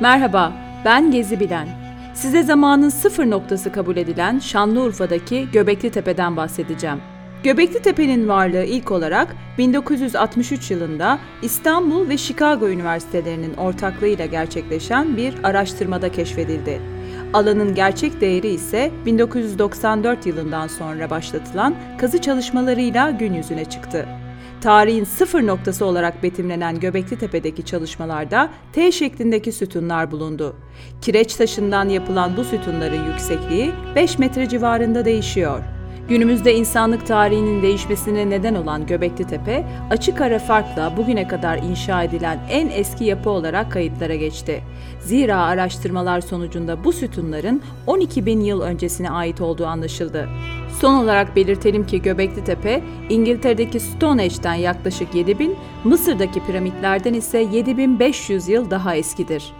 Merhaba, ben Gezi Bilen. Size zamanın sıfır noktası kabul edilen Şanlıurfa'daki Göbekli Tepe'den bahsedeceğim. Göbekli Tepe'nin varlığı ilk olarak 1963 yılında İstanbul ve Chicago üniversitelerinin ortaklığıyla gerçekleşen bir araştırmada keşfedildi. Alanın gerçek değeri ise 1994 yılından sonra başlatılan kazı çalışmalarıyla gün yüzüne çıktı. Tarihin sıfır noktası olarak betimlenen Göbekli Tepe'deki çalışmalarda T şeklindeki sütunlar bulundu. Kireç taşından yapılan bu sütunların yüksekliği 5 metre civarında değişiyor. Günümüzde insanlık tarihinin değişmesine neden olan Göbekli Tepe, açık ara farkla bugüne kadar inşa edilen en eski yapı olarak kayıtlara geçti. Zira araştırmalar sonucunda bu sütunların 12 bin yıl öncesine ait olduğu anlaşıldı. Son olarak belirtelim ki Göbekli Tepe, İngiltere'deki Stonehenge'den yaklaşık 7000, Mısır'daki piramitlerden ise 7500 yıl daha eskidir.